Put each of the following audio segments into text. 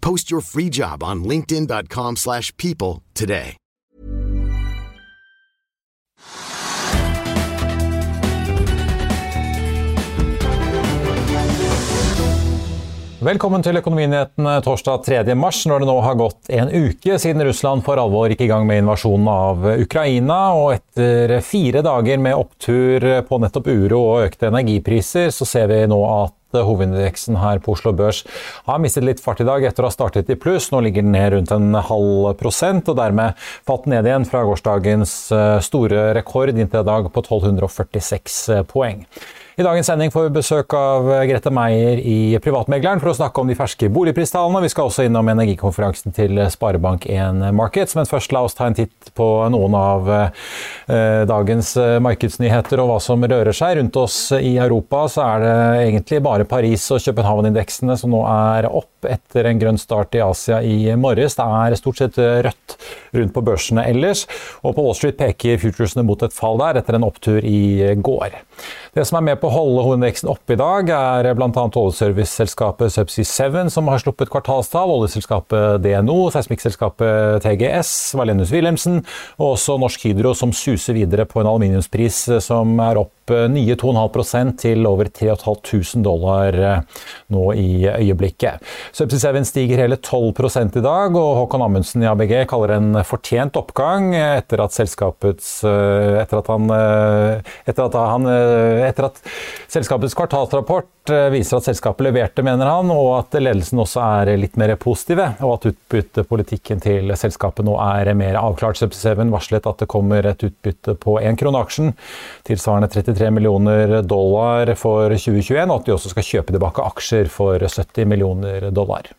Post your free job on linkedin.com/people slash people today. Velkommen til Økonominyhetene torsdag 3. mars, når det nå har gått en uke siden Russland for alvor gikk i gang med invasjonen av Ukraina. Og etter fire dager med opptur på nettopp uro og økte energipriser, så ser vi nå at hovedindeksen her på Oslo Børs har mistet litt fart i dag etter å ha startet i pluss. Nå ligger den ned rundt en halv prosent, og dermed falt ned igjen fra gårsdagens eh, store rekord inntil i dag på 1246 poeng. I dagens sending får vi besøk av Grete Meier i Privatmegleren for å snakke om de ferske boligpristallene. Vi skal også innom energikonferansen til Sparebank1 Markets. Men først la oss ta en titt på noen av eh, dagens eh, markedsnyheter og hva som rører seg. Rundt oss i Europa så er det egentlig bare Paris og København-indeksene som nå er opp etter en grønn start i Asia i morges. Det er stort sett rødt rundt på børsene ellers. Og på Wall Street peker futuresene mot et fall der etter en opptur i går. Det som er med på å holde hovedindeksen oppe i dag, er bl.a. oljeserviceselskapet Subsea 7, som har sluppet kvartalstall, oljeselskapet DNO, seismikkselskapet TGS, Valenius Wilhelmsen og også Norsk Hydro, som suser videre på en aluminiumspris som er opp nye 2,5 til over 3500 dollar eh, nå i øyeblikket. Subsea 7 stiger hele 12% i dag, og Håkon Amundsen i ABG kaller det en fortjent oppgang etter at selskapets eh, etter at han, eh, etter at han etter at selskapets kvartalsrapport viser at selskapet leverte, mener han, og at ledelsen også er litt mer positive, og at utbyttepolitikken til selskapet nå er mer avklart. Subsea 7 varslet at det kommer et utbytte på én krone aksjen, tilsvarende 33 millioner dollar for 2021, og at de også skal kjøpe tilbake aksjer for 70 millioner dollar.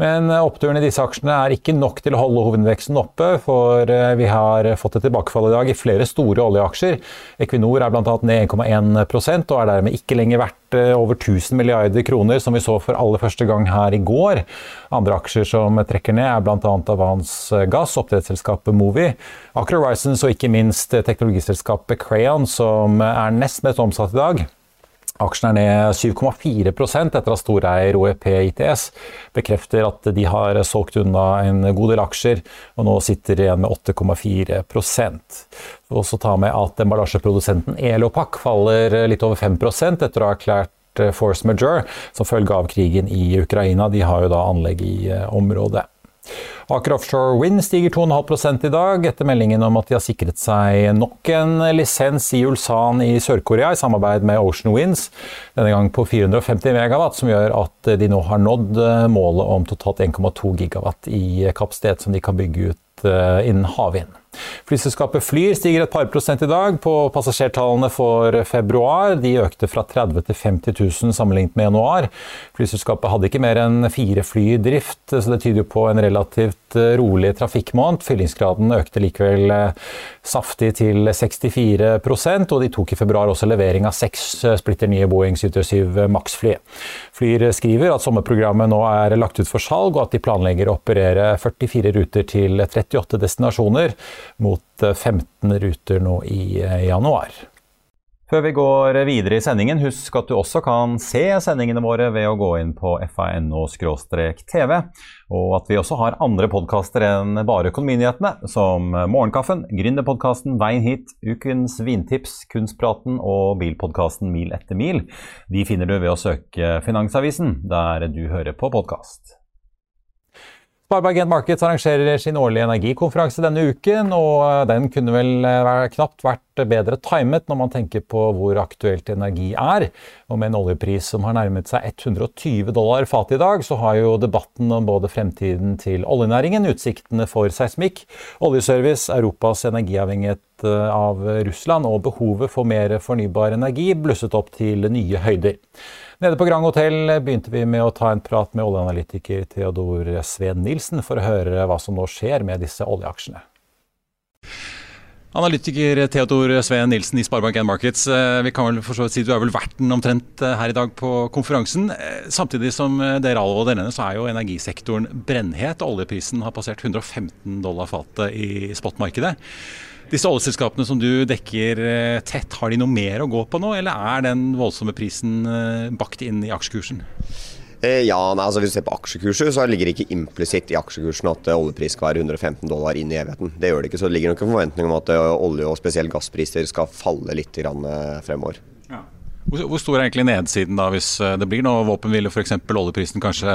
Men oppturen i disse aksjene er ikke nok til å holde hovedveksten oppe, for eh, vi har fått et tilbakefall i dag i flere store oljeaksjer. Equinor er bl.a. ned 1,1 og er dermed ikke lenger verdt eh, over 1000 milliarder kroner, som vi så for aller første gang her i går. Andre aksjer som trekker ned, er bl.a. Avans Gass, oppdrettsselskapet Movi, Aker Horizons og ikke minst teknologiselskapet Crayon, som er nest mest omsatt i dag. Aksjen er ned 7,4 etter at storeier OEP ITS bekrefter at de har solgt unna en god del aksjer, og nå sitter igjen med 8,4% også ta med at emballasjeprodusenten Elopak faller litt over 5 etter å ha erklært force majeure som følge av krigen i Ukraina. De har jo da anlegg i eh, området. Aker Offshore Wind stiger 2,5 i dag, etter meldingen om at de har sikret seg nok en lisens i Ulsan i Sør-Korea i samarbeid med Ocean Winds, denne gang på 450 megawatt, som gjør at de nå har nådd målet om totalt 1,2 gigawatt i kapasitet som de kan bygge ut eh, innen havvind. Flyselskapet Flyr stiger et par prosent i dag på passasjertallene for februar. De økte fra 30 til 50 000 sammenlignet med januar. Flyselskapet hadde ikke mer enn fire fly i drift, så det tyder på en relativt eh, rolig trafikkmåned. Fyllingsgraden økte likevel eh, saftig til 64% og de tok i februar også levering av seks eh, splitter nye Boeing 737 Max-fly. Flyr skriver at sommerprogrammet nå er lagt ut for salg, og at de planlegger å operere 44 ruter til 38 destinasjoner mot 15 eh, ruter nå i januar. Før vi går videre i sendingen, husk at du også kan se sendingene våre ved å gå inn på fano-tv, og at vi også har andre podkaster enn bare Økonominyhetene, som Morgenkaffen, Gründerpodkasten Veien hit, Ukens vintips, Kunstpraten og bilpodkasten Mil etter mil. De finner du ved å søke Finansavisen, der du hører på podkast. Sparebank Markets arrangerer sin årlige energikonferanse denne uken, og eh, den kunne vel eh, knapt vært bedre timet når man tenker på hvor aktuelt energi er. Og med en oljepris som har nærmet seg 120 dollar fatet i dag, så har jo debatten om både fremtiden til oljenæringen, utsiktene for seismikk, oljeservice, Europas energiavhengighet eh, av Russland og behovet for mer fornybar energi blusset opp til nye høyder. Nede på Grand Hotell begynte vi med å ta en prat med oljeanalytiker Theodor Sveen Nilsen for å høre hva som nå skjer med disse oljeaksjene. Analytiker Theodor Sveen Nilsen i Sparebank1 Markets. Eh, vi kan vel for så vidt si Du er vel verten omtrent eh, her i dag på konferansen. Eh, samtidig som dere alle denne, så er jo energisektoren brennhet. Oljeprisen har passert 115 dollar fatet i spotmarkedet. Disse oljeselskapene som du dekker eh, tett, har de noe mer å gå på nå, eller er den voldsomme prisen eh, bakt inn i aksjekursen? Eh, ja, nei, altså Hvis du ser på aksjekurser, så ligger det ikke implisitt i aksjekursen at oljepris skal være 115 dollar inn i evigheten. Det gjør det ikke. Så det ligger nok en forventning om at olje- og spesielt gasspriser skal falle litt fremover. Ja. Hvor stor er egentlig nedsiden da, hvis det blir noe våpenhvile, f.eks. oljeprisen kanskje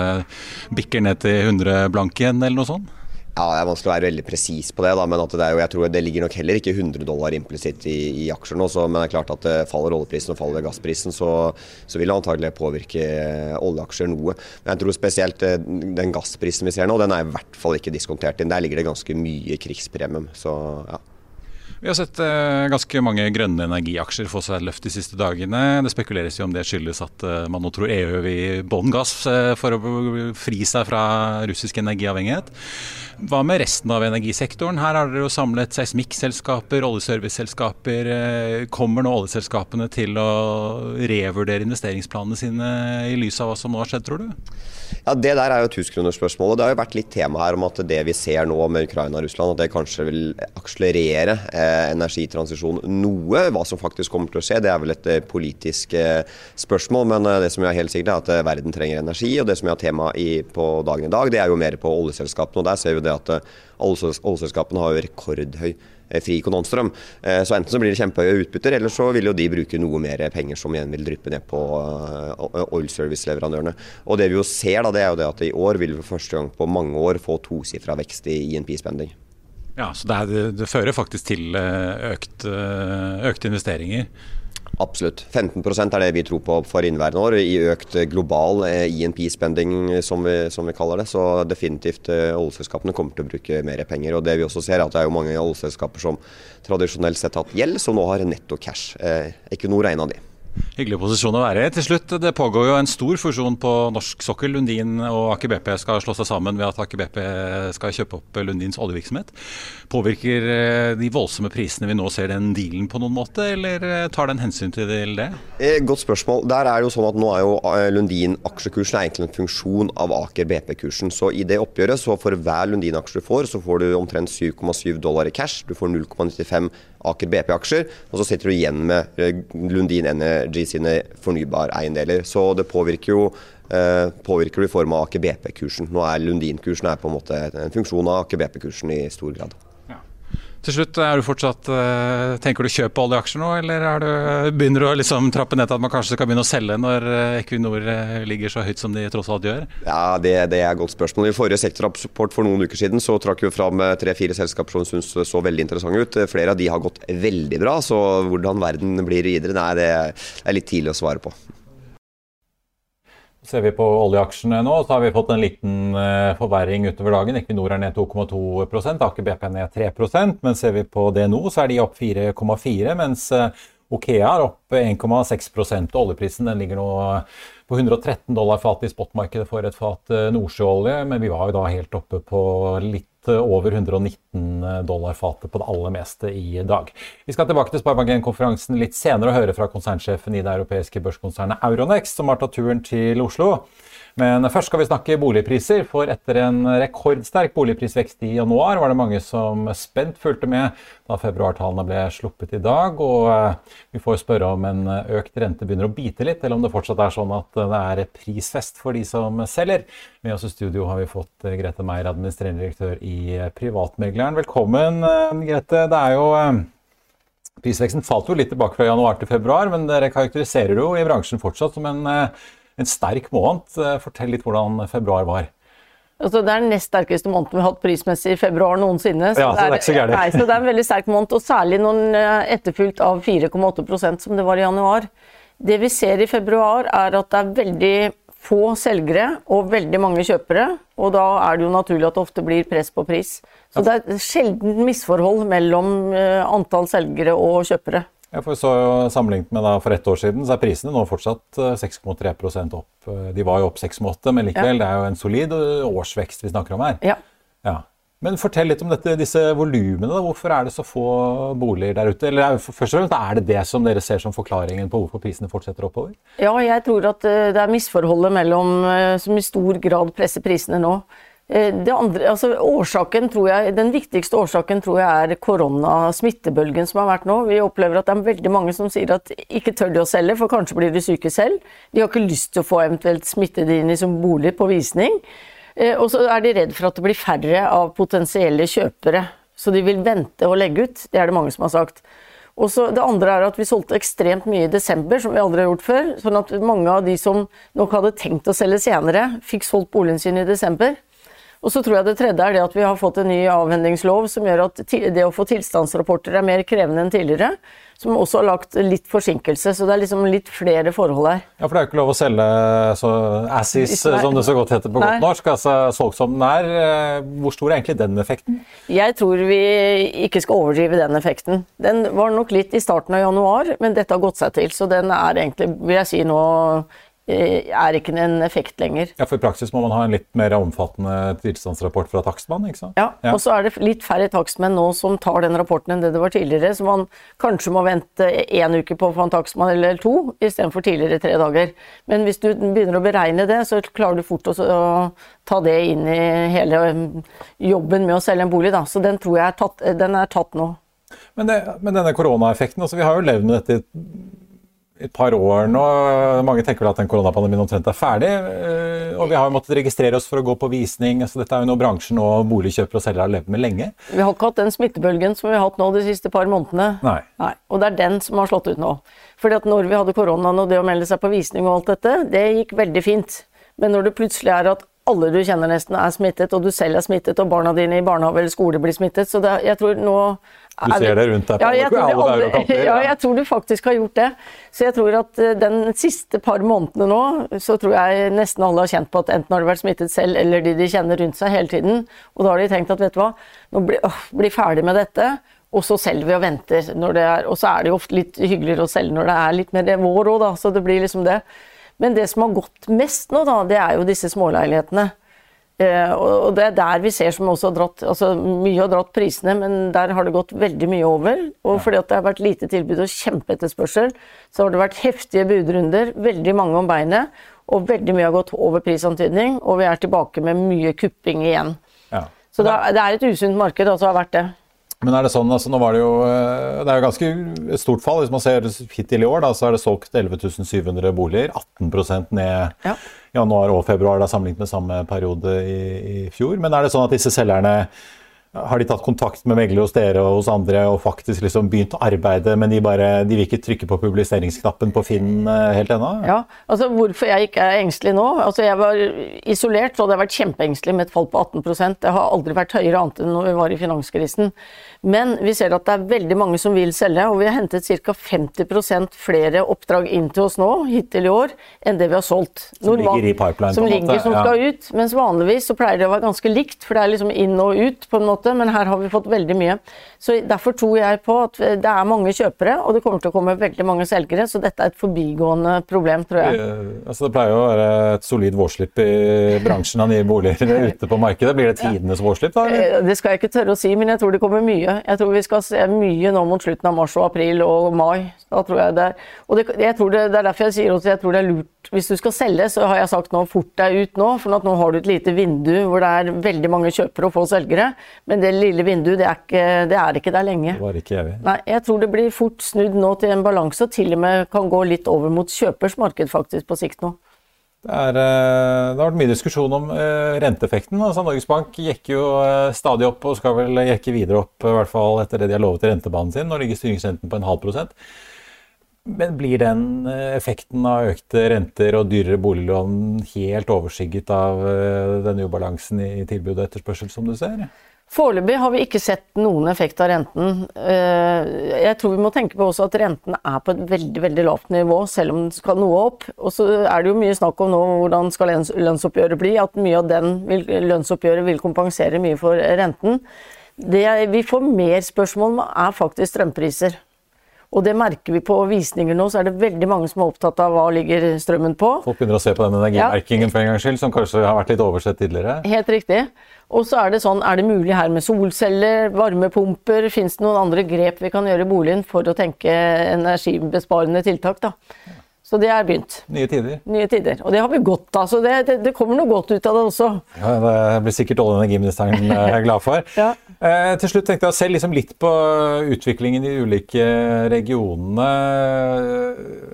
bikker ned til 100 blank igjen, eller noe sånt? Ja, Det er vanskelig å være veldig presis på det, da, men det jo, jeg tror det ligger nok heller ikke 100 dollar implisitt i, i aksjer nå. Men det er klart at det faller oljeprisen og faller gassprisen, så, så vil det antagelig påvirke eh, oljeaksjer noe. Men jeg tror spesielt eh, den gassprisen vi ser nå, den er i hvert fall ikke diskontert inn. Der ligger det ganske mye krigspremium. så ja. Vi har sett eh, ganske mange grønne energiaksjer få seg løft de siste dagene. Det spekuleres jo om det skyldes at eh, man nå tror EU vil bånn gass eh, for å fri seg fra russisk energiavhengighet. Hva med resten av energisektoren? Her har dere jo samlet seismikkselskaper, oljeserviceselskaper. Kommer nå oljeselskapene til å revurdere investeringsplanene sine i lys av hva som nå har skjedd, tror du? Ja, Det der er jo tusenkronersspørsmålet. Det har jo vært litt tema her om at det vi ser nå med Ukraina og Russland, at det kanskje vil akselerere eh, energitransisjon noe. Hva som faktisk kommer til å skje, det er vel et eh, politisk eh, spørsmål. Men eh, det som er helt sikkert er at eh, verden trenger energi. Og det som er tema i, på dagen i dag, det er jo mer på oljeselskapene. Og der ser vi det at eh, oljeselskapene har jo rekordhøy Eh, fri kontantstrøm. Eh, så enten så blir det kjempehøye utbytter, eller så vil jo de bruke noe mer penger som igjen vil dryppe ned på eh, oil service-leverandørene. Og det vi jo ser da, det er jo det at i år vil vi for første gang på mange år få tosifra vekst i INP-spending. Ja, Så det, er, det, fører faktisk til økt, økte investeringer? Absolutt. 15% er det vi tror på for inneværende år, i økt global INP-spending, e som, som, vi kaller det. Så definitivt eh, oljeselskapene kommer til å bruke mer penger. Og det vi også ser er at det er jo mange oljeselskaper som tradisjonelt sett har hatt gjeld, som nå har netto cash. Eh, Equinor er en av de. Hyggelig posisjon å være i. Til slutt, Det pågår jo en stor fusjon på norsk sokkel. Lundin og Aker BP skal slå seg sammen ved at Aker BP skal kjøpe opp Lundins oljevirksomhet. Påvirker eh, de voldsomme prisene vi nå ser den dealen på noen måte, eller eh, tar den hensyn til det? Eh, godt spørsmål. Der er det jo sånn at Nå er jo Lundin aksjekursen egentlig en funksjon av Aker BP-kursen. Så I det oppgjøret, så for hver Lundin-aksje du får, så får du omtrent 7,7 dollar i cash. Du får 0,95 Aker BP-aksjer, og så sitter du igjen med eh, Lundin Energy sine fornybareiendeler. Så det påvirker jo eh, påvirker det i form av Aker BP-kursen. Nå er Lundin-kursen en en funksjon av Aker BP-kursen i stor grad. Til slutt, er du fortsatt, uh, Tenker du kjøpe oljeaksjer nå, eller du, begynner du å liksom trappe ned til at man kanskje skal begynne å selge når uh, Equinor uh, ligger så høyt som de tross alt gjør? Ja, Det, det er et godt spørsmål. I forrige sektorrapport for noen uker siden så trakk vi fram tre-fire selskaper som syntes så veldig interessante ut. Flere av de har gått veldig bra, så hvordan verden blir videre, nei, det er litt tidlig å svare på. Ser vi på oljeaksjene nå, så har vi fått en liten uh, forverring utover dagen. Equinor er ned 2,2 Aker BP ned 3% Men ser vi på nå, så er de opp 4,4 mens uh, Okea er opp 1,6% og Oljeprisen ligger nå på 113 dollar fatet i spotmarkedet for et fat nordsjøolje, men vi var jo da helt oppe på litt over 119 dollar fatet på det aller meste i dag. Vi skal tilbake til Sparebank1-konferansen litt senere og høre fra konsernsjefen i det europeiske børskonsernet Euronext, som har tatt turen til Oslo. Men først skal vi snakke boligpriser, for etter en rekordsterk boligprisvekst i januar var det mange som spent fulgte med da februartallene ble sluppet i dag. Og eh, vi får spørre om en økt rente begynner å bite litt, eller om det fortsatt er sånn at det er prisfest for de som selger. Med oss i studio har vi fått eh, Grete Meier, administrerende direktør i Privatmegleren. Velkommen, eh, Grete. Det er jo Prisveksten falt jo litt tilbake fra januar til februar, men dere karakteriserer jo i bransjen fortsatt som en en sterk måned. Eh, fortell litt hvordan februar var. Altså, det er den nest sterkeste måneden vi har hatt prismessig i februar noensinne. Så, ja, så, det er, ikke så, nei, så det er en veldig sterk måned, og særlig når den er etterfulgt av 4,8% som det var i januar. Det vi ser i februar, er at det er veldig få selgere og veldig mange kjøpere. Og da er det jo naturlig at det ofte blir press på pris. Så det er sjelden misforhold mellom eh, antall selgere og kjøpere. Ja, for så Sammenlignet med da for ett år siden, så er prisene nå fortsatt 6,3 eh, opp. Eh, de var jo opp 6,8, men likevel, ja. det er jo en solid årsvekst vi snakker om her. Ja. ja. Men fortell litt om dette, disse volumene. Hvorfor er det så få boliger der ute? Eller først og fremst, Er det det som dere ser som forklaringen på hvorfor prisene fortsetter oppover? Ja, jeg tror at eh, det er misforholdet mellom som i stor grad presser prisene nå. Eh, andre, altså årsaken, jeg, den viktigste årsaken tror jeg er koronasmittebølgen som har vært nå. Vi opplever at det er veldig mange som sier at ikke tør de å selge, for kanskje blir de syke selv. De har ikke lyst til å få eventuelt smittede inn i som bolig på visning. Eh, og så er de redd for at det blir færre av potensielle kjøpere. Så de vil vente og legge ut. Det er det mange som har sagt. Og så Det andre er at vi solgte ekstremt mye i desember, som vi aldri har gjort før. Sånn at mange av de som nok hadde tenkt å selge senere, fikk solgt boligen sin i desember. Og så tror jeg det tredje er det at vi har fått en ny avhendingslov som gjør at det å få tilstandsrapporter er mer krevende enn tidligere. Som også har lagt litt forsinkelse. Så det er liksom litt flere forhold her. Ja, For det er jo ikke lov å selge så assis, som det så godt heter på Nei. godt norsk. Altså solgt som den er. Eh, hvor stor er egentlig den effekten? Jeg tror vi ikke skal overdrive den effekten. Den var nok litt i starten av januar, men dette har gått seg til. Så den er egentlig, vil jeg si nå er ikke en effekt lenger. Ja, For i praksis må man ha en litt mer omfattende tilstandsrapport fra takstmann? ikke sant? Ja, ja. og så er det litt færre takstmenn nå som tar den rapporten enn det det var tidligere. Så man kanskje må vente én uke på å få en takstmann eller to, istedenfor tidligere tre dager. Men hvis du begynner å beregne det, så klarer du fort å, ta det inn i hele um, jobben med å selge en bolig. Da. Så den tror jeg er tatt, den er tatt nå. Men, det, men denne koronaeffekten, altså vi har jo levd med dette et par år nå. Mange tenker vel at den koronapandemien omtrent er ferdig. Eh, og vi har jo måttet registrere oss for å gå på visning. så Dette er jo noe bransjen og boligkjøpere og selgere har levd med lenge. Vi har ikke hatt den smittebølgen som vi har hatt nå de siste par månedene. Nei. Nei. Og det er den som har slått ut nå. Fordi at når vi hadde koronaen og det å melde seg på visning og alt dette, det gikk veldig fint. Men når det plutselig er at alle du kjenner nesten er smittet, og du selv er smittet, og barna dine i barnehage eller skole blir smittet, så det, jeg tror nå du ser det rundt deg på ja, alle, alle kanter? Ja, jeg tror du faktisk har gjort det. Så jeg tror at eh, den siste par månedene nå, så tror jeg nesten alle har kjent på at enten har de vært smittet selv, eller de de kjenner rundt seg hele tiden. Og da har de tenkt at vet du hva, nå blir øh, bli ferdig med dette. Og så selger vi og venter. Er, og så er det jo ofte litt hyggeligere å selge når det er litt mer vår òg, da. Så det blir liksom det. Men det som har gått mest nå, da, det er jo disse småleilighetene. Eh, og det er der vi ser som også har dratt altså Mye har dratt prisene, men der har det gått veldig mye over. Og fordi at det har vært lite tilbud og kjempeetterspørsel, så har det vært heftige budrunder, veldig mange om beinet, og veldig mye har gått over prisantydning, og vi er tilbake med mye kupping igjen. Ja. Så det er, det er et usunt marked, altså har vært det. Men er det sånn, altså nå var det jo eh, Det er jo ganske stort fall. Hvis man ser hittil i år, da, så er det solgt 11.700 boliger. 18% ned ja. januar og februar da, sammenlignet med samme periode i, i fjor. Men er det sånn at disse selgerne har de tatt kontakt med megler hos dere og hos andre og faktisk liksom begynt å arbeide, men de, bare, de vil ikke trykke på publiseringsknappen på Finn eh, helt ennå? Ja, altså Hvorfor jeg ikke er engstelig nå? Altså Jeg var isolert, så hadde jeg vært kjempeengstelig med et fall på 18% Det har aldri vært høyere annet enn når vi var i finanskrisen. Men vi ser at det er veldig mange som vil selge, og vi har hentet ca. 50% flere oppdrag inn til oss nå hittil i år enn det vi har solgt. Som Normalt, ligger i pipeline? Som ligger, som skal ut. Mens vanligvis så pleier det å være ganske likt, for det er liksom inn og ut på en måte måte, men her har vi fått veldig mye. Så Derfor tror jeg på at det er mange kjøpere, og det kommer til å komme veldig mange selgere. Så dette er et forbigående problem, tror jeg. Det, altså, det pleier å være et solid vårslipp i bransjen av nye boliger ute på markedet. Blir det tidenes vårslipp, da? Eller? Eh, det skal jeg ikke tørre å si, men jeg tror det kommer mye. Jeg tror vi skal se mye nå mot slutten av mars og april og mai. Da tror jeg det er. Og det, jeg tror det, det er derfor jeg sier at jeg tror det er lurt Hvis du skal selge, så har jeg sagt nå fort deg ut nå, for nå har du et lite vindu hvor det er veldig mange kjøpere og få selgere. Men det lille vinduet, det er ikke, det er ikke der lenge. Det var ikke evig. Nei, jeg tror det blir fort snudd nå til en balanse, og til og med kan gå litt over mot kjøpers marked faktisk på sikt nå. Det, er, eh, det, har vært mye diskusjon om uh, renteeffekten. Altså, Norges Bank gikk jo uh, stadig opp og skal vel jekke videre opp, i hvert fall etter det de har lovet i rentebanen sin. Nå ligger styringsrenten på en halv prosent. Men blir den effekten av økte renter og dyrere boliglån helt overskygget av denne ubalansen i tilbud og etterspørsel som du ser? Foreløpig har vi ikke sett noen effekt av renten. Eh, jeg tror vi må tenke på også at renten er på et veldig veldig lavt nivå, selv om den skal noe opp. Og så er det jo mye snakk om nå hvordan skal lønnsoppgjøret bli, at mye av den vil, lønnsoppgjøret vil kompensere mye for renten. Det vi får mer spørsmål om, er faktisk strømpriser. Og det merker vi på visninger nå, så er det veldig mange som er opptatt av hva ligger strømmen på. Folk begynner å se på den energimerkingen ja. for en gangs skyld, som kanskje har vært litt oversett tidligere? Helt riktig. Og så er det sånn, er det mulig her med solceller, varmepumper? Fins det noen andre grep vi kan gjøre i boligen for å tenke energibesparende tiltak, da? Så det er begynt. Nye tider. Nye tider. Og det har vi godt av. Så det, det, det kommer noe godt ut av det også. Ja, Det blir sikkert olje- og energiministeren eh, glad for. ja. Eh, til slutt tenkte jeg å se liksom litt på utviklingen i de ulike regionene.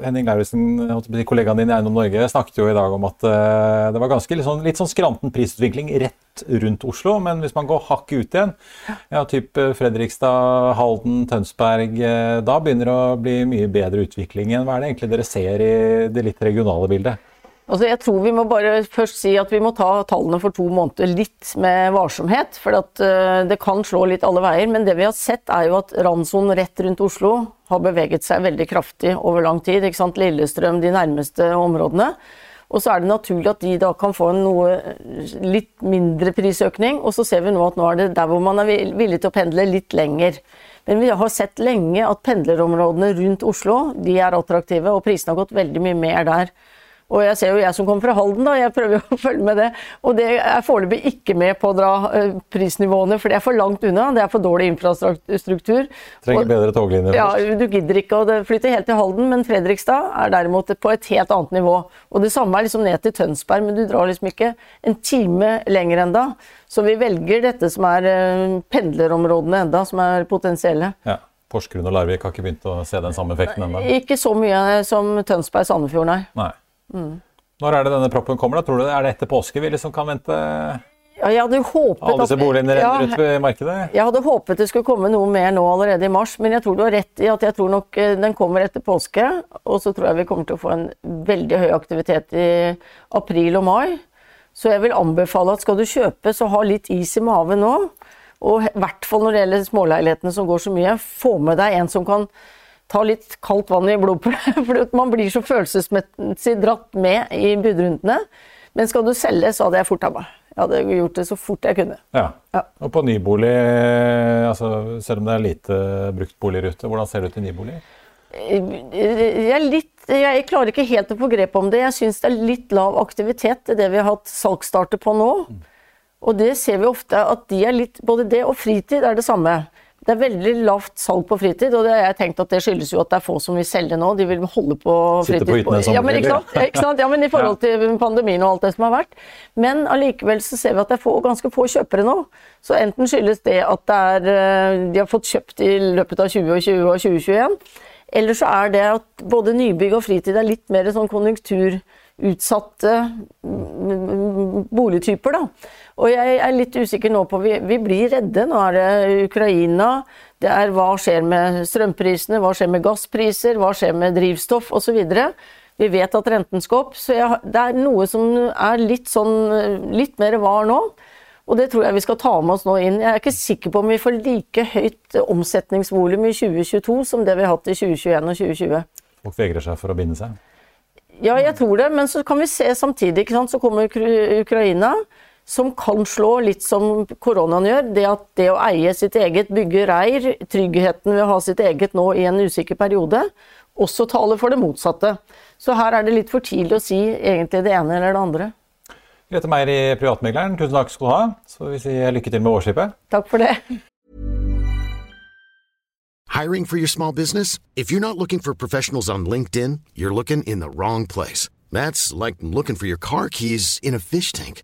Henning Lauritzen, kollegaen din i Eiendom Norge, snakket jo i dag om at eh, det var ganske litt sånn, litt sånn skranten prisutvikling rett rundt Oslo. Men hvis man går hakket ut igjen, ja, typ eh, Fredrikstad, Halden, Tønsberg, eh, da begynner det å bli mye bedre utvikling igjen. Hva er det egentlig dere ser i det litt regionale bildet? Altså jeg tror vi må bare først si at vi må ta tallene for to måneder litt med varsomhet. For uh, det kan slå litt alle veier. Men det vi har sett er jo at randsonen rett rundt Oslo har beveget seg veldig kraftig over lang tid. ikke sant? Lillestrøm, de nærmeste områdene. Og så er det naturlig at de da kan få en noe litt mindre prisøkning. Og så ser vi nå at nå er det der hvor man er villig til å pendle litt lenger. Men vi har sett lenge at pendlerområdene rundt Oslo de er attraktive, og prisene har gått veldig mye mer der. Og jeg ser jo jeg som kommer fra Halden, da, jeg prøver jo å følge med det. Og det er foreløpig ikke med på å dra uh, prisnivåene, for det er for langt unna. Det er for dårlig infrastruktur. Trenger og, bedre toglinjer Ja, du gidder ikke å flytte helt til Halden, men Fredrikstad er derimot på et helt annet nivå. Og det samme er liksom ned til Tønsberg, men du drar liksom ikke en time lenger enda. Så vi velger dette som er uh, pendlerområdene enda, som er potensielle. Ja. Porsgrunn og Larvik har ikke begynt å se den samme effekten ennå? Ikke så mye som Tønsberg-Sandefjord, nei. nei. Mm. Når er det denne proppen kommer? da? Tror du det Er det etter påske vi liksom kan vente ja, jeg hadde håpet alle disse boligene renner ja, ut ved markedet? Jeg hadde håpet det skulle komme noe mer nå allerede i mars, men jeg tror du har rett i at jeg tror nok eh, den kommer etter påske. Og så tror jeg vi kommer til å få en veldig høy aktivitet i april og mai. Så jeg vil anbefale at skal du kjøpe, så ha litt is i maven nå. Og i hvert fall når det gjelder småleilighetene som går så mye, få med deg en som kan ta litt kaldt vann i blodet, for man blir så følelsesmessig dratt med i budrundene. Men skal du selge, så hadde jeg forta meg. Jeg hadde gjort det så fort jeg kunne. Ja. ja. Og på nybolig, altså, selv om det er lite brukt ute, hvordan ser det ut i nybolig? Jeg, litt, jeg, klarer ikke helt å få grep om det. Jeg syns det er litt lav aktivitet, i det vi har hatt salgsstarter på nå. Og det ser vi ofte at de er litt Både det og fritid er det samme. Det er veldig lavt salg på fritid, og det har jeg tenkt at det skyldes jo at det er få som vil selge nå. De vil holde på fritid. Sitte på hyttene ja, men, ikke sant? Ikke sant? ja, men i forhold til pandemien og alt det som har vært. Men allikevel så ser vi at det er få, ganske få kjøpere nå. Så enten skyldes det at det er, eh, de har fått kjøpt i løpet av 2020 og 2021, eller så er det at både nybygg og fritid er litt mer sånn konjunkturutsatte mm, boligtyper. Da. Og jeg er litt usikker nå på Vi, vi blir redde. Nå er det Ukraina. Det er hva skjer med strømprisene, hva skjer med gasspriser, hva skjer med drivstoff osv. Vi vet at renten skal opp, så jeg, det er noe som er litt, sånn, litt mer var nå. Og det tror jeg vi skal ta med oss nå inn. Jeg er ikke sikker på om vi får like høyt omsetningsvolum i 2022 som det vi har hatt i 2021 og 2020. Folk vegrer seg for å binde seg? Ja, jeg tror det, men så kan vi se samtidig, så kommer Ukraina. Som kan slå litt som koronaen gjør. Det at det å eie sitt eget, bygge reir, tryggheten ved å ha sitt eget nå i en usikker periode, også taler for det motsatte. Så her er det litt for tidlig å si egentlig det ene eller det andre. Grete Meier i Privatmegleren, tusen takk skal du ha. Så vi sier lykke til med årsskipet. Takk for det. Hiring for your small business? If you're not looking for professionals on LinkedIn, you're looking in the wrong place. That's like looking for your car keys in a fish tank.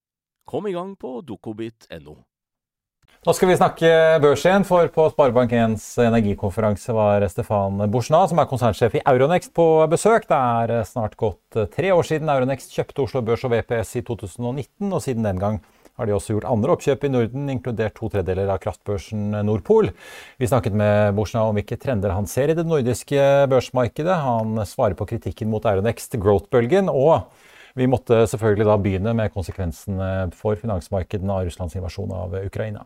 Kom i gang på dokobit.no. Nå skal vi snakke børs igjen, for på Sparebank1s energikonferanse var Stefan Bourgenas, som er konsernsjef i Euronext, på besøk. Det er snart gått tre år siden Euronext kjøpte Oslo Børs og VPS i 2019, og siden den gang har de også gjort andre oppkjøp i Norden, inkludert to tredeler av kraftbørsen Nordpol. Vi snakket med Borsna om hvilke trender han ser i det nordiske børsmarkedet. Han svarer på kritikken mot Euronext, growth-bølgen, og vi måtte selvfølgelig da begynne med konsekvensene for finansmarkedene av Russlands invasjon av Ukraina.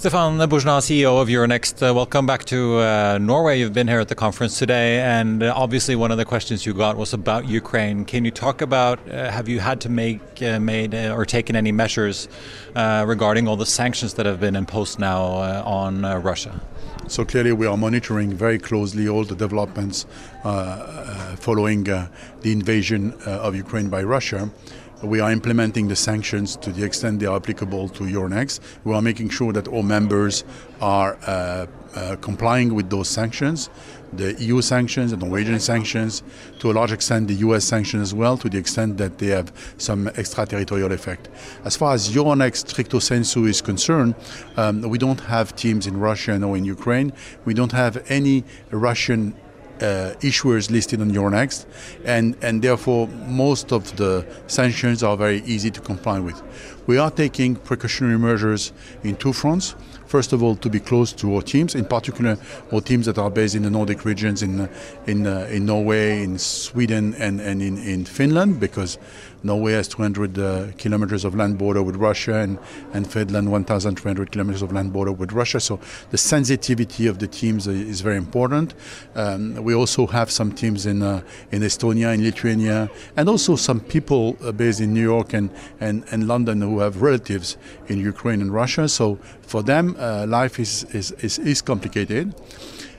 Stefan Bourgeois, CEO of Euronext, uh, welcome back to uh, Norway. You've been here at the conference today, and uh, obviously one of the questions you got was about Ukraine. Can you talk about uh, have you had to make uh, made or taken any measures regarding all the sanctions that have been imposed now on Russia? So clearly, we are monitoring very closely all the developments following the invasion of Ukraine by Russia. We are implementing the sanctions to the extent they are applicable to Euronext. We are making sure that all members are uh, uh, complying with those sanctions, the EU sanctions, the Norwegian sanctions, to a large extent the US sanctions as well, to the extent that they have some extraterritorial effect. As far as Euronext stricto sensu is concerned, um, we don't have teams in Russia or in Ukraine. We don't have any Russian uh, issuers listed on Euronext, and, and therefore most of the sanctions are very easy to comply with. We are taking precautionary measures in two fronts. First of all, to be close to our teams, in particular our teams that are based in the Nordic regions, in in uh, in Norway, in Sweden, and and in, in Finland, because Norway has 200 uh, kilometers of land border with Russia, and, and Finland 1,300 kilometers of land border with Russia. So the sensitivity of the teams is very important. Um, we also have some teams in uh, in Estonia, in Lithuania, and also some people uh, based in New York and, and, and London who have relatives in Ukraine and Russia. So for them, uh, life is, is, is, is complicated.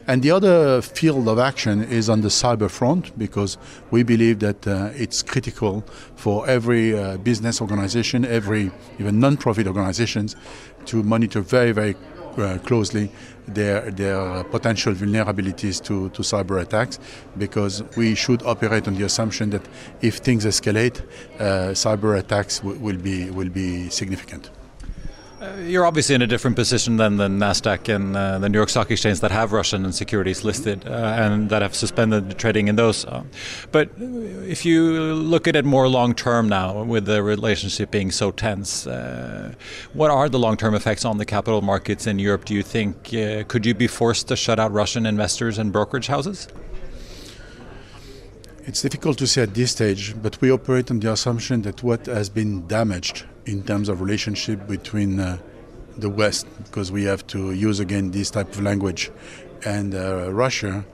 And the other field of action is on the cyber front because we believe that uh, it's critical for every uh, business organization, every even non-profit organizations to monitor very, very uh, closely their their potential vulnerabilities to, to cyber attacks because we should operate on the assumption that if things escalate, uh, cyber attacks will be will be significant. Uh, you're obviously in a different position than the Nasdaq and uh, the New York Stock Exchange that have Russian securities listed uh, and that have suspended trading in those. Uh, but if you look at it more long term now, with the relationship being so tense, uh, what are the long term effects on the capital markets in Europe? Do you think uh, could you be forced to shut out Russian investors and brokerage houses? It's difficult to say at this stage, but we operate on the assumption that what has been damaged in terms of relationship between uh, the West, because we have to use again this type of language, and uh, Russia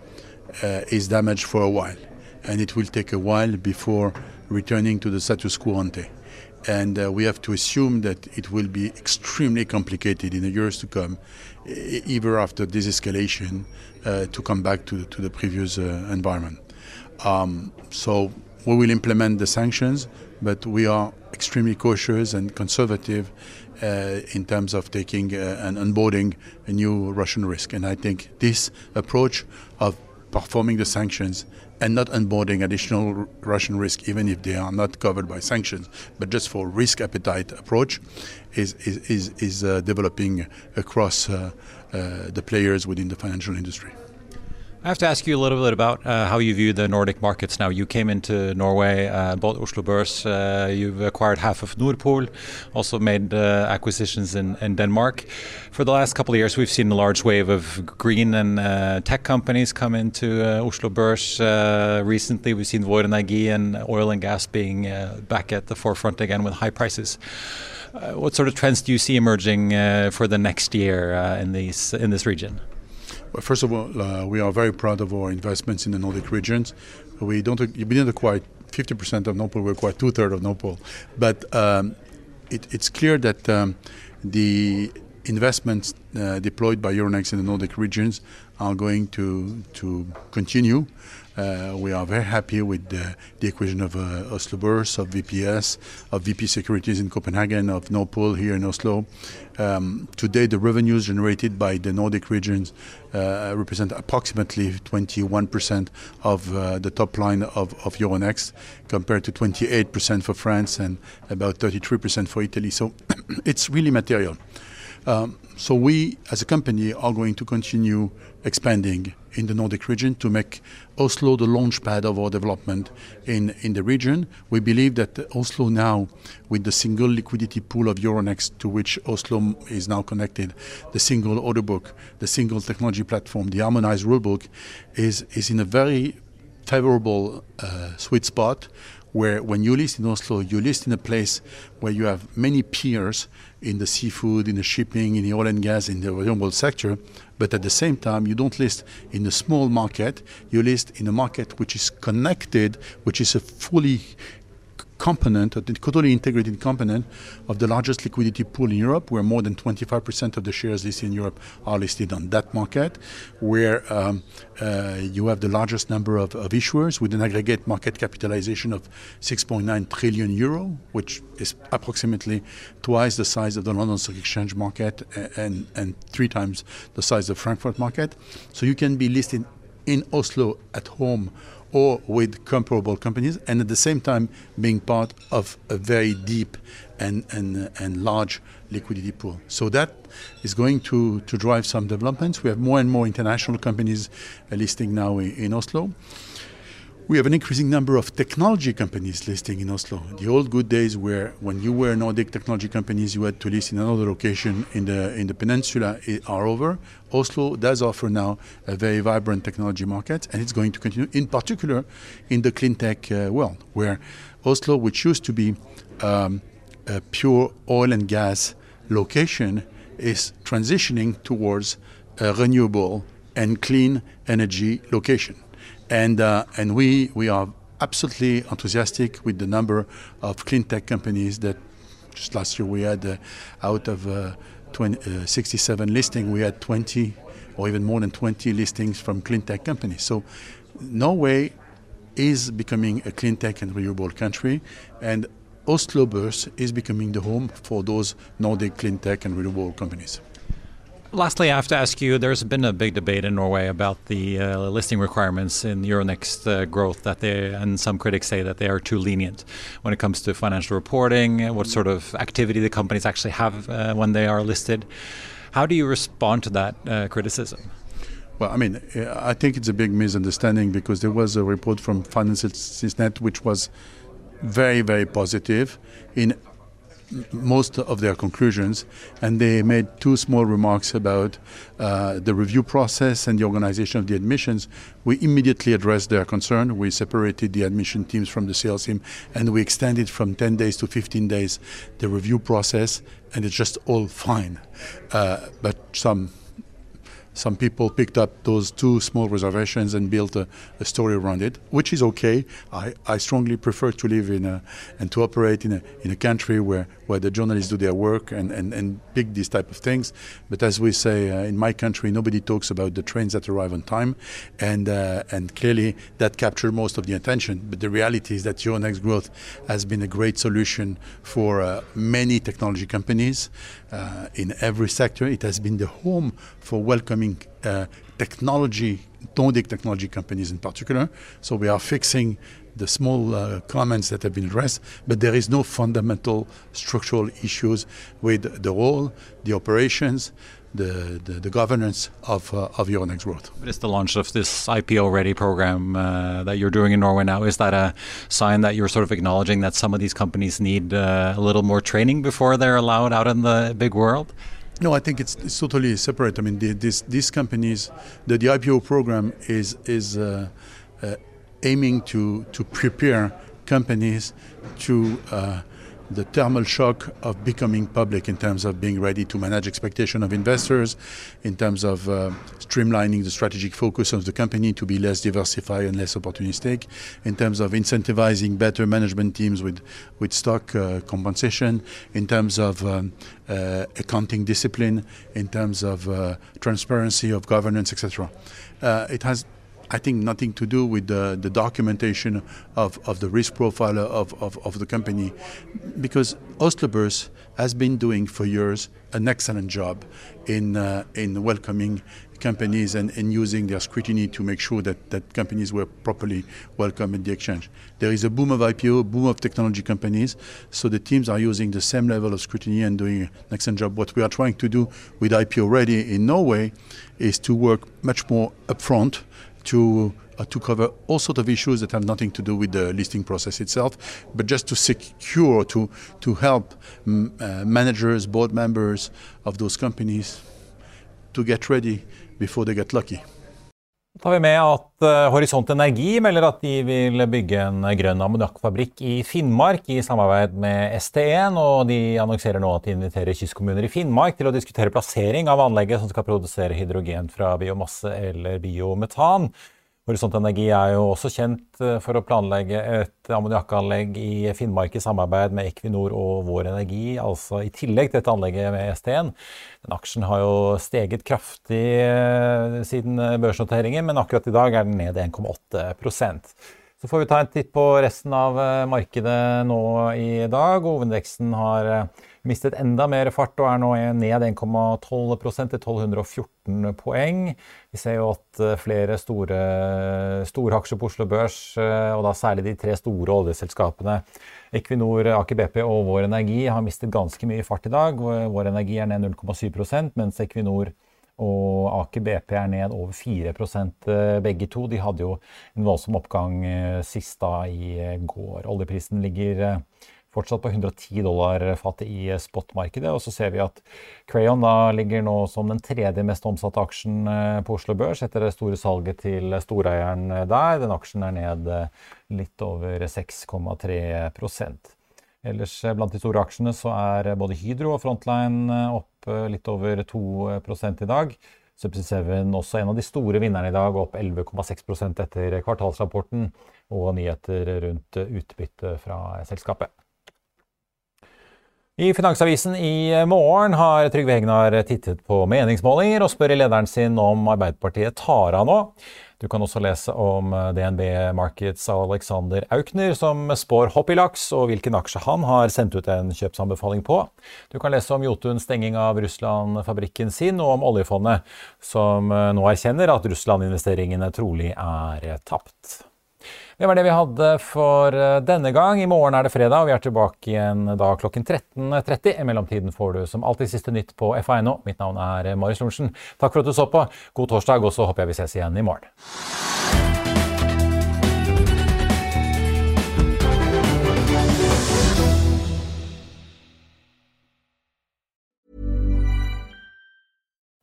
uh, is damaged for a while, and it will take a while before returning to the status quo ante. And uh, we have to assume that it will be extremely complicated in the years to come, even after this escalation, uh, to come back to, to the previous uh, environment. Um, so we will implement the sanctions, but we are extremely cautious and conservative uh, in terms of taking uh, and onboarding a new Russian risk. And I think this approach of performing the sanctions and not onboarding additional Russian risk, even if they are not covered by sanctions, but just for risk appetite approach, is is is, is uh, developing across uh, uh, the players within the financial industry. I have to ask you a little bit about uh, how you view the Nordic markets now. You came into Norway, uh, bought Oslo Børs, uh, you've acquired half of Nordpol, also made uh, acquisitions in, in, Denmark. For the last couple of years, we've seen a large wave of green and uh, tech companies come into uh, Oslo Børs. recently, we've seen Vår Energi and oil and gas being back at the forefront again with high prices. what sort of trends do you see emerging for the next year in, these, in this region? First of all, uh, we are very proud of our investments in the Nordic regions. We don't we didn't acquire 50% of Nordpol, we acquired two thirds of Nordpol. But um, it, it's clear that um, the investments uh, deployed by Euronext in the Nordic regions are going to to continue. Uh, we are very happy with the, the acquisition of uh, Oslo Børs, of VPS, of VP Securities in Copenhagen, of Nordpol here in Oslo. Um, today, the revenues generated by the Nordic regions uh, represent approximately 21% of uh, the top line of, of Euronext, compared to 28% for France and about 33% for Italy. So it's really material. Um, so we, as a company, are going to continue expanding in the Nordic region to make Oslo the launchpad of our development in, in the region. We believe that Oslo now, with the single liquidity pool of Euronext to which Oslo is now connected, the single order book, the single technology platform, the harmonized rulebook, is, is in a very favorable uh, sweet spot where when you list in Oslo, you list in a place where you have many peers in the seafood, in the shipping, in the oil and gas, in the renewable sector, but at the same time, you don't list in a small market, you list in a market which is connected, which is a fully component, a totally integrated component of the largest liquidity pool in Europe, where more than 25% of the shares listed in Europe are listed on that market, where um, uh, you have the largest number of, of, issuers with an aggregate market capitalization of 6.9 trillion euro, which is approximately twice the size of the London Stock Exchange market and, and three times the size of Frankfurt market. So you can be listed in Oslo at home or with comparable companies, and at the same time being part of a very deep and, and, and large liquidity pool. So that is going to, to drive some developments. We have more and more international companies uh, listing now in, in Oslo. We have an increasing number of technology companies listing in Oslo. The old good days where when you were Nordic technology companies, you had to list in another location in the in the peninsula are over. Oslo does offer now a very vibrant technology market, and it's going to continue, in particular in the clean tech uh, world, where Oslo, which used to be um, a pure oil and gas location, is transitioning towards a renewable and clean energy location and uh, and we we are absolutely enthusiastic with the number of clean tech companies that just last year we had uh, out of uh, 20, uh, 67 listings we had 20 or even more than 20 listings from clean tech companies so Norway is becoming a clean tech and renewable country and Oslo is becoming the home for those Nordic clean tech and renewable companies. Lastly, I have to ask you there's been a big debate in Norway about the uh, listing requirements in Euronext uh, growth, that they, and some critics say that they are too lenient when it comes to financial reporting, what sort of activity the companies actually have uh, when they are listed. How do you respond to that uh, criticism? Well, I mean, I think it's a big misunderstanding because there was a report from FinanceNet which was very, very positive in most of their conclusions, and they made two small remarks about uh, the review process and the organization of the admissions. We immediately addressed their concern. We separated the admission teams from the sales team, and we extended from 10 days to 15 days the review process, and it's just all fine. Uh, but some some people picked up those two small reservations and built a, a story around it, which is okay. I, I strongly prefer to live in a, and to operate in a, in a country where, where the journalists do their work and, and, and pick these type of things. But as we say uh, in my country, nobody talks about the trains that arrive on time, and uh, and clearly that captured most of the attention. But the reality is that Euronext growth has been a great solution for uh, many technology companies uh, in every sector. It has been the home for welcoming uh, technology, Nordic technology companies in particular. So we are fixing the small uh, comments that have been addressed, but there is no fundamental structural issues with the role, the operations, the, the, the, governance of, uh, of Euronext Growth. But is the launch of this IPO Ready program uh, that you're doing in Norway now, is that a sign that you're sort of acknowledging that some of these companies need uh, a little more training before they're allowed out in the big world? No, I think it's, it's totally separate. I mean, the, this, these companies, the, the IPO program is, is uh, uh, aiming to, to prepare companies to uh, the thermal shock of becoming public in terms of being ready to manage expectation of investors, in terms of uh, streamlining the strategic focus of the company to be less diversified and less opportunistic, in terms of incentivizing better management teams with, with stock uh, compensation, in terms of um, uh, accounting discipline, in terms of uh, transparency of governance, etc. Uh, it has I think nothing to do with the, the documentation of, of the risk profile of, of, of the company because Oslo Børs has been doing for years an excellent job in, uh, in welcoming companies and, and using their scrutiny to make sure that, that companies were properly welcomed at the exchange. There is a boom of IPO, boom of technology companies, so the teams are using the same level of scrutiny and doing an excellent job. What we are trying to do with IPO Ready in Norway is to work much more upfront to uh, to cover all sorts of issues that have nothing to do with the listing process itself, but just to secure, to to help mm, uh, managers, board members of those companies to get ready before they get lucky. Tar vi med at uh, Horisont Energi melder at de vil bygge en grønn ammoniakkfabrikk i Finnmark i samarbeid med ST1. og De annonserer nå at de inviterer kystkommuner i Finnmark til å diskutere plassering av anlegget som skal produsere hydrogen fra biomasse eller biometan. Horisont Energi er jo også kjent eh, for å planlegge et ammoniakkanlegg i Finnmark i samarbeid med Equinor og Vår Energi, altså i tillegg til dette anlegget med ST1. Den aksjen har jo steget kraftig eh, siden børsnoteringen, men akkurat i dag er den ned 1,8% Så får vi ta en titt på resten av eh, markedet nå i dag. Hovedindeksen har mistet enda mer fart og er nå ned 1,12% til 1214 poeng. Vi ser jo at eh, flere store, store på Oslo Børs, eh, og da særlig de tre store oljeselskapene Equinor, Aker BP og Vår Energi har mistet ganske mye fart i dag. Vår Energi er ned 0,7% mens Equinor og Aker BP er ned over 4 eh, begge to. De hadde jo en voldsom oppgang sist da i går. Oljeprisen ligger fortsatt på 110 dollar fatet i spotmarkedet. Og så ser vi at Crayon da ligger nå som den tredje mest omsatte aksjen eh, på Oslo Børs etter det store salget til storeieren der. Den aksjen er ned eh, litt over 6,3 Ellers eh, blant de store aksjene så er både Hydro og Frontline opp litt over 2 i dag. Subsea 7 også en av de store vinnerne i dag, opp 11,6% etter kvartalsrapporten og nyheter rundt utbytte fra selskapet. I Finansavisen i morgen har Trygve Hegnar tittet på meningsmålinger og spør lederen sin om Arbeiderpartiet tar av nå. Du kan også lese om DNB Markets Alexander Aukner, som spår hopp i laks, og hvilken aksje han har sendt ut en kjøpsanbefaling på. Du kan lese om Jotuns stenging av Russland-fabrikken sin, og om oljefondet, som nå erkjenner at Russland-investeringene trolig er tapt. Det var det vi hadde for eh, denne gang. I morgen er det fredag, og vi er tilbake igjen da klokken 13.30. I mellomtiden får du som alltid siste nytt på FA.no. Mitt navn er Marius Lorentzen. Takk for at du så på. God torsdag, og så håper jeg vi ses igjen i morgen.